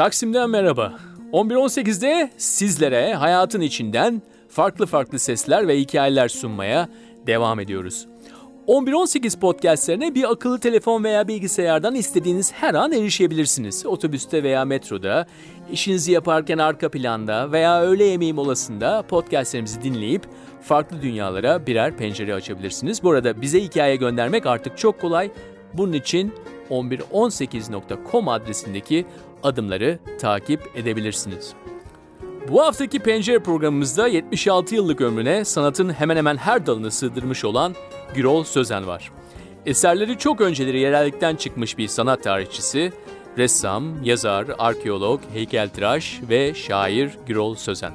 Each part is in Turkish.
Taksim'den merhaba. 11.18'de sizlere hayatın içinden farklı farklı sesler ve hikayeler sunmaya devam ediyoruz. 11-18 podcastlerine bir akıllı telefon veya bilgisayardan istediğiniz her an erişebilirsiniz. Otobüste veya metroda, işinizi yaparken arka planda veya öğle yemeği molasında podcastlerimizi dinleyip farklı dünyalara birer pencere açabilirsiniz. Bu arada bize hikaye göndermek artık çok kolay. Bunun için 1118.com adresindeki adımları takip edebilirsiniz. Bu haftaki Pencere programımızda 76 yıllık ömrüne sanatın hemen hemen her dalını sığdırmış olan Gürol Sözen var. Eserleri çok önceleri yerellikten çıkmış bir sanat tarihçisi, ressam, yazar, arkeolog, heykeltıraş ve şair Gürol Sözen.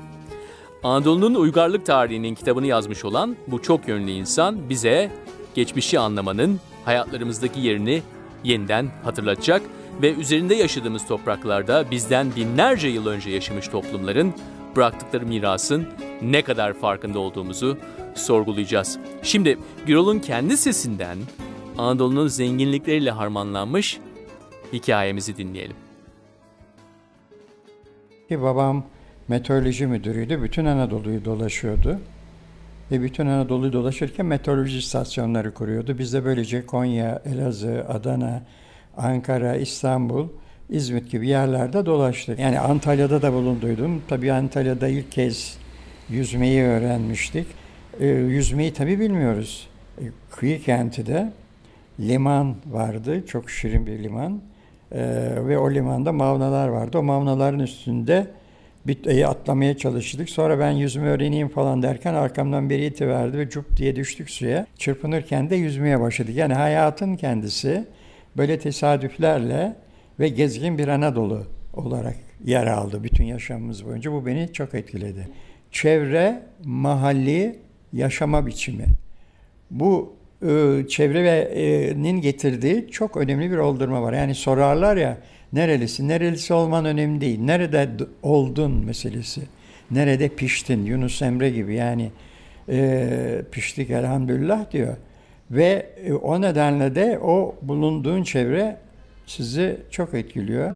Anadolu'nun uygarlık tarihinin kitabını yazmış olan bu çok yönlü insan bize geçmişi anlamanın hayatlarımızdaki yerini yeniden hatırlatacak ve üzerinde yaşadığımız topraklarda bizden binlerce yıl önce yaşamış toplumların bıraktıkları mirasın ne kadar farkında olduğumuzu sorgulayacağız. Şimdi Gürol'un kendi sesinden Anadolu'nun zenginlikleriyle harmanlanmış hikayemizi dinleyelim. Ki babam meteoroloji müdürüydü. Bütün Anadolu'yu dolaşıyordu. Ve bütün Anadolu'yu dolaşırken meteoroloji istasyonları kuruyordu. Biz de böylece Konya, Elazığ, Adana, Ankara, İstanbul, İzmit gibi yerlerde dolaştık. Yani Antalya'da da bulunduydum. Tabii Antalya'da ilk kez yüzmeyi öğrenmiştik. E, yüzmeyi tabii bilmiyoruz. E, kıyı kenti de liman vardı. Çok şirin bir liman. E, ve o limanda mavnalar vardı. O mavnaların üstünde bir e, atlamaya çalıştık. Sonra ben yüzme öğreneyim falan derken arkamdan biri iti verdi ve cup diye düştük suya. Çırpınırken de yüzmeye başladık. Yani hayatın kendisi böyle tesadüflerle ve gezgin bir Anadolu olarak yer aldı bütün yaşamımız boyunca. Bu beni çok etkiledi. Çevre, mahalli yaşama biçimi. Bu e, çevrenin getirdiği çok önemli bir oldurma var. Yani sorarlar ya nerelisin? Nerelisi olman önemli değil. Nerede oldun meselesi. Nerede piştin? Yunus Emre gibi yani e, piştik elhamdülillah diyor. Ve e, o nedenle de o bulunduğun çevre sizi çok etkiliyor.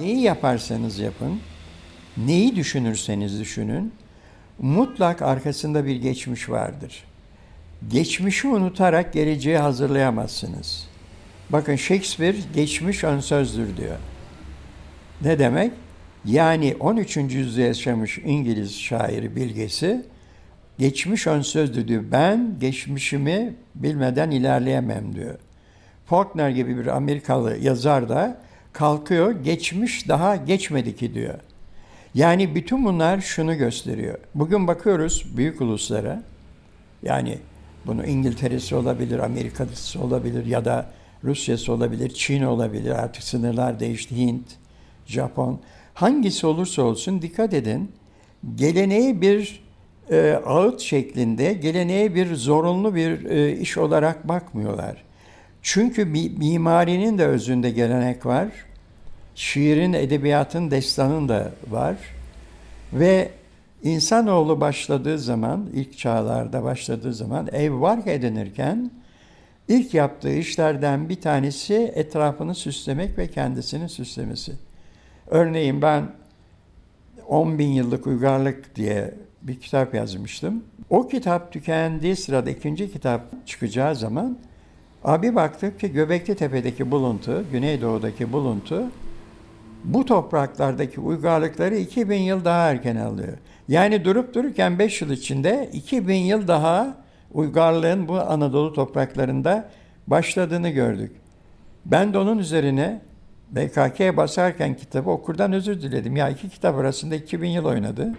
Neyi yaparsanız yapın, neyi düşünürseniz düşünün, mutlak arkasında bir geçmiş vardır. Geçmişi unutarak geleceği hazırlayamazsınız. Bakın Shakespeare geçmiş ön sözdür diyor. Ne demek? Yani 13. yüzyılda yaşamış İngiliz şairi bilgesi geçmiş ön sözdür diyor. Ben geçmişimi bilmeden ilerleyemem diyor. Faulkner gibi bir Amerikalı yazar da kalkıyor geçmiş daha geçmedi ki diyor. Yani bütün bunlar şunu gösteriyor. Bugün bakıyoruz büyük uluslara yani bunu İngiltere'si olabilir, Amerika'sı olabilir ya da Rusya'sı olabilir, Çin olabilir. Artık sınırlar değişti. Hint, Japon. Hangisi olursa olsun dikkat edin. Geleneği bir e, ağıt şeklinde, geleneğe bir zorunlu bir e, iş olarak bakmıyorlar. Çünkü mimarinin de özünde gelenek var. Şiirin, edebiyatın, destanın da var. Ve insanoğlu başladığı zaman, ilk çağlarda başladığı zaman ev var edinirken İlk yaptığı işlerden bir tanesi etrafını süslemek ve kendisini süslemesi. Örneğin ben 10 bin yıllık uygarlık diye bir kitap yazmıştım. O kitap tükendiği sırada ikinci kitap çıkacağı zaman abi baktık ki Göbekli Tepe'deki buluntu, Güneydoğu'daki buluntu bu topraklardaki uygarlıkları 2000 yıl daha erken alıyor. Yani durup dururken 5 yıl içinde 2000 yıl daha uygarlığın bu Anadolu topraklarında başladığını gördük. Ben de onun üzerine BKK'ye basarken kitabı okurdan özür diledim. Ya iki kitap arasında 2000 yıl oynadı.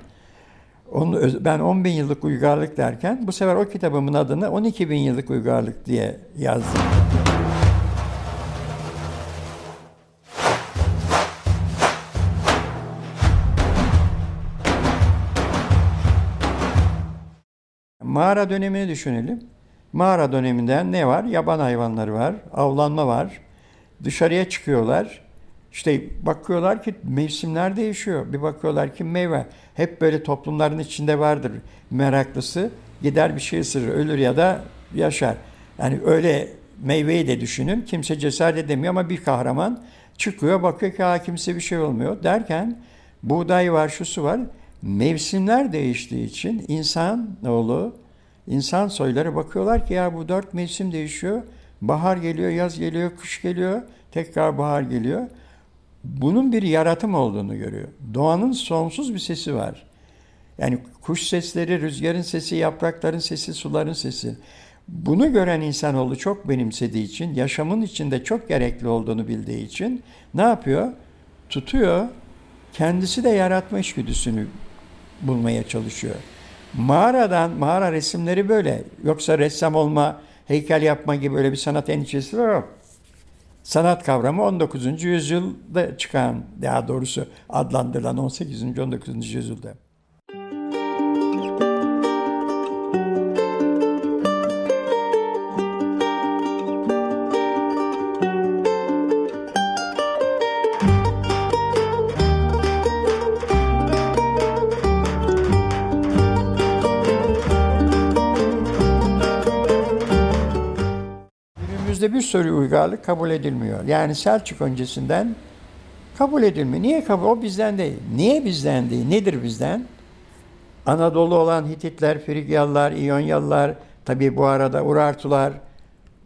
Onu, ben 10 bin yıllık uygarlık derken bu sefer o kitabımın adını 12 bin yıllık uygarlık diye yazdım. Mağara dönemini düşünelim. Mağara döneminden ne var? Yaban hayvanları var, avlanma var. Dışarıya çıkıyorlar. İşte bakıyorlar ki mevsimler değişiyor. Bir bakıyorlar ki meyve. Hep böyle toplumların içinde vardır meraklısı. Gider bir şey ısırır, ölür ya da yaşar. Yani öyle meyveyi de düşünün. Kimse cesaret edemiyor ama bir kahraman çıkıyor bakıyor ki ha kimse bir şey olmuyor derken buğday var, şusu var. Mevsimler değiştiği için insan oğlu, insan soyları bakıyorlar ki ya bu dört mevsim değişiyor. Bahar geliyor, yaz geliyor, kış geliyor, tekrar bahar geliyor. Bunun bir yaratım olduğunu görüyor. Doğanın sonsuz bir sesi var. Yani kuş sesleri, rüzgarın sesi, yaprakların sesi, suların sesi. Bunu gören insanoğlu çok benimsediği için, yaşamın içinde çok gerekli olduğunu bildiği için ne yapıyor? Tutuyor, kendisi de yaratma içgüdüsünü bulmaya çalışıyor. Mağaradan, mağara resimleri böyle. Yoksa ressam olma, heykel yapma gibi öyle bir sanat endişesi yok. Sanat kavramı 19. yüzyılda çıkan, daha doğrusu adlandırılan 18. 19. yüzyılda. Günümüzde bir sürü uygarlık kabul edilmiyor. Yani Selçuk öncesinden kabul edilmiyor. Niye kabul? O bizden değil. Niye bizden değil? Nedir bizden? Anadolu olan Hititler, Frigyalılar, İyonyalılar, tabi bu arada Urartular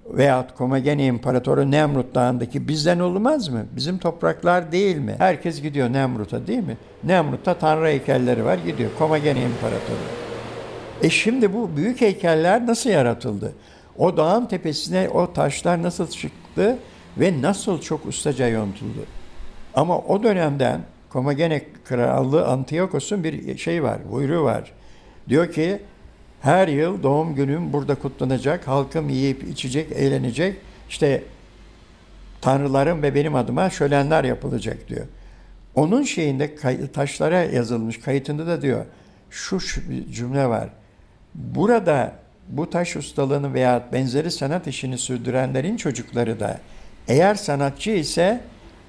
veyahut Komagene İmparatoru Nemrut Dağı'ndaki bizden olmaz mı? Bizim topraklar değil mi? Herkes gidiyor Nemrut'a değil mi? Nemrut'ta tanrı heykelleri var gidiyor. Komagene İmparatoru. E şimdi bu büyük heykeller nasıl yaratıldı? O dağın tepesine o taşlar nasıl çıktı ve nasıl çok ustaca yontuldu? Ama o dönemden Komagene Krallığı Antiyokos'un bir şey var, buyruğu var. Diyor ki her yıl doğum günüm burada kutlanacak, halkım yiyip içecek, eğlenecek. İşte tanrılarım ve benim adıma şölenler yapılacak diyor. Onun şeyinde taşlara yazılmış kayıtında da diyor şu cümle var. Burada bu taş ustalığını veya benzeri sanat işini sürdürenlerin çocukları da eğer sanatçı ise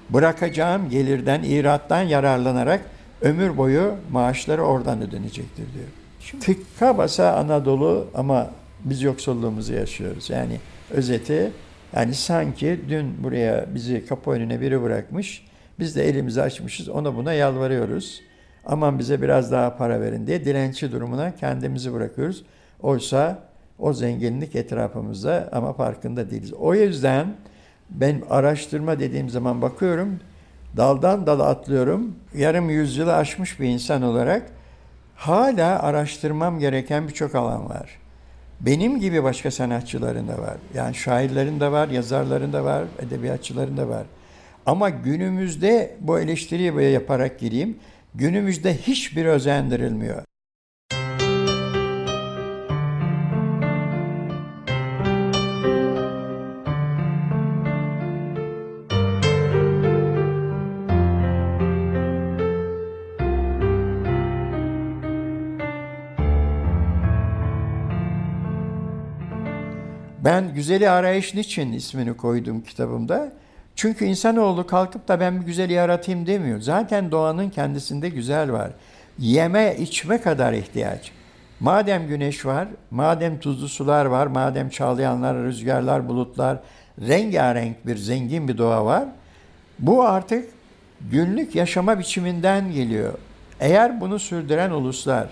bırakacağım gelirden, irattan yararlanarak ömür boyu maaşları oradan ödenecektir diyor. Şimdi tıkka basa Anadolu ama biz yoksulluğumuzu yaşıyoruz. Yani özeti yani sanki dün buraya bizi kapı önüne biri bırakmış. Biz de elimizi açmışız ona buna yalvarıyoruz. Aman bize biraz daha para verin diye dilenci durumuna kendimizi bırakıyoruz. Oysa o zenginlik etrafımızda ama farkında değiliz. O yüzden ben araştırma dediğim zaman bakıyorum, daldan dala atlıyorum. Yarım yüzyılı aşmış bir insan olarak hala araştırmam gereken birçok alan var. Benim gibi başka sanatçıların da var. Yani şairlerin de var, yazarların da var, edebiyatçıların da var. Ama günümüzde bu eleştiriyi böyle yaparak gireyim. Günümüzde hiçbir özendirilmiyor. Ben Güzeli Arayış niçin ismini koydum kitabımda? Çünkü insanoğlu kalkıp da ben bir güzeli yaratayım demiyor. Zaten doğanın kendisinde güzel var. Yeme içme kadar ihtiyaç. Madem güneş var, madem tuzlu sular var, madem çağlayanlar, rüzgarlar, bulutlar, rengarenk bir zengin bir doğa var. Bu artık günlük yaşama biçiminden geliyor. Eğer bunu sürdüren uluslar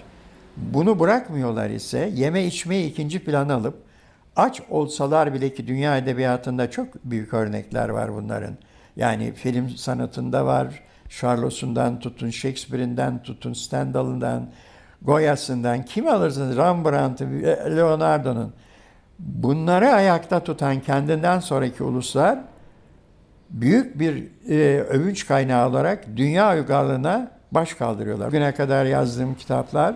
bunu bırakmıyorlar ise yeme içmeyi ikinci plana alıp aç olsalar bile ki dünya edebiyatında çok büyük örnekler var bunların. Yani film sanatında var, Charlot'undan tutun, Shakespeare'inden tutun, Stendhal'ından, Goya'sından, kim alırsanız Rembrandt'ı, Leonardo'nun bunları ayakta tutan kendinden sonraki uluslar büyük bir e, övünç kaynağı olarak dünya uygarlığına baş kaldırıyorlar. Bugüne kadar yazdığım kitaplar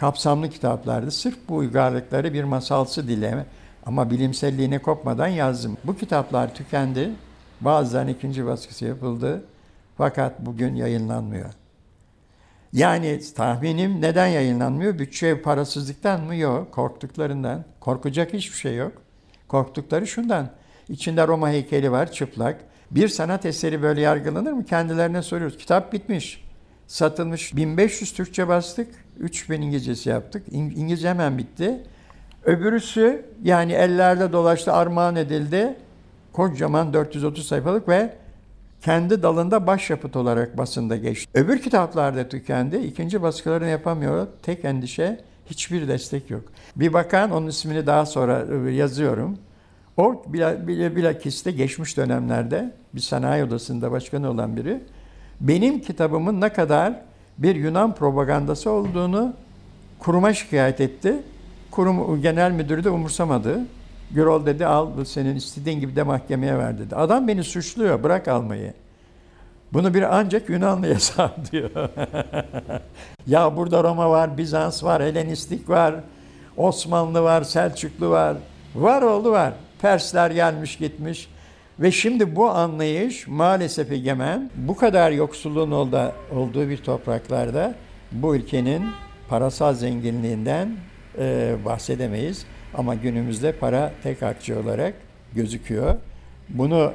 kapsamlı kitaplardı. Sırf bu uygarlıkları bir masalsı dile ama bilimselliğine kopmadan yazdım. Bu kitaplar tükendi. Bazılarının ikinci baskısı yapıldı. Fakat bugün yayınlanmıyor. Yani tahminim neden yayınlanmıyor? Bütçe parasızlıktan mı? Yok. Korktuklarından. Korkacak hiçbir şey yok. Korktukları şundan. İçinde Roma heykeli var çıplak. Bir sanat eseri böyle yargılanır mı? Kendilerine soruyoruz. Kitap bitmiş. Satılmış. 1500 Türkçe bastık. 3000 İngilizcesi yaptık. İngilizce hemen bitti. Öbürüsü yani ellerde dolaştı, armağan edildi. Kocaman 430 sayfalık ve kendi dalında başyapıt olarak basında geçti. Öbür kitaplar da tükendi. İkinci baskılarını yapamıyor. Tek endişe hiçbir destek yok. Bir bakan, onun ismini daha sonra yazıyorum. O bilakis de geçmiş dönemlerde bir sanayi odasında başkanı olan biri benim kitabımın ne kadar bir Yunan propagandası olduğunu kuruma şikayet etti. Kurum genel müdürü de umursamadı. Gürol dedi al senin istediğin gibi de mahkemeye ver dedi. Adam beni suçluyor bırak almayı. Bunu bir ancak Yunanlıya sağ diyor. ya burada Roma var, Bizans var, Helenistik var, Osmanlı var, Selçuklu var. Var oldu var. Persler gelmiş gitmiş. Ve şimdi bu anlayış maalesef egemen bu kadar yoksulluğun olduğu bir topraklarda bu ülkenin parasal zenginliğinden e, bahsedemeyiz. Ama günümüzde para tek akçe olarak gözüküyor. Bunu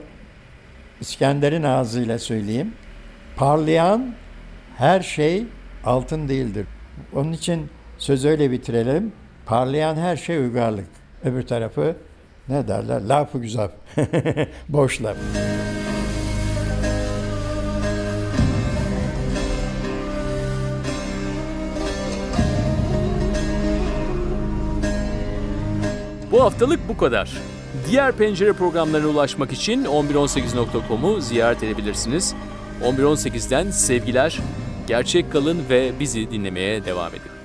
İskender'in ağzıyla söyleyeyim. Parlayan her şey altın değildir. Onun için söz öyle bitirelim. Parlayan her şey uygarlık. Öbür tarafı ne derler? Lafı güzel. Boş laf. Bu haftalık bu kadar. Diğer pencere programlarına ulaşmak için 1118.com'u ziyaret edebilirsiniz. 1118'den sevgiler, gerçek kalın ve bizi dinlemeye devam edin.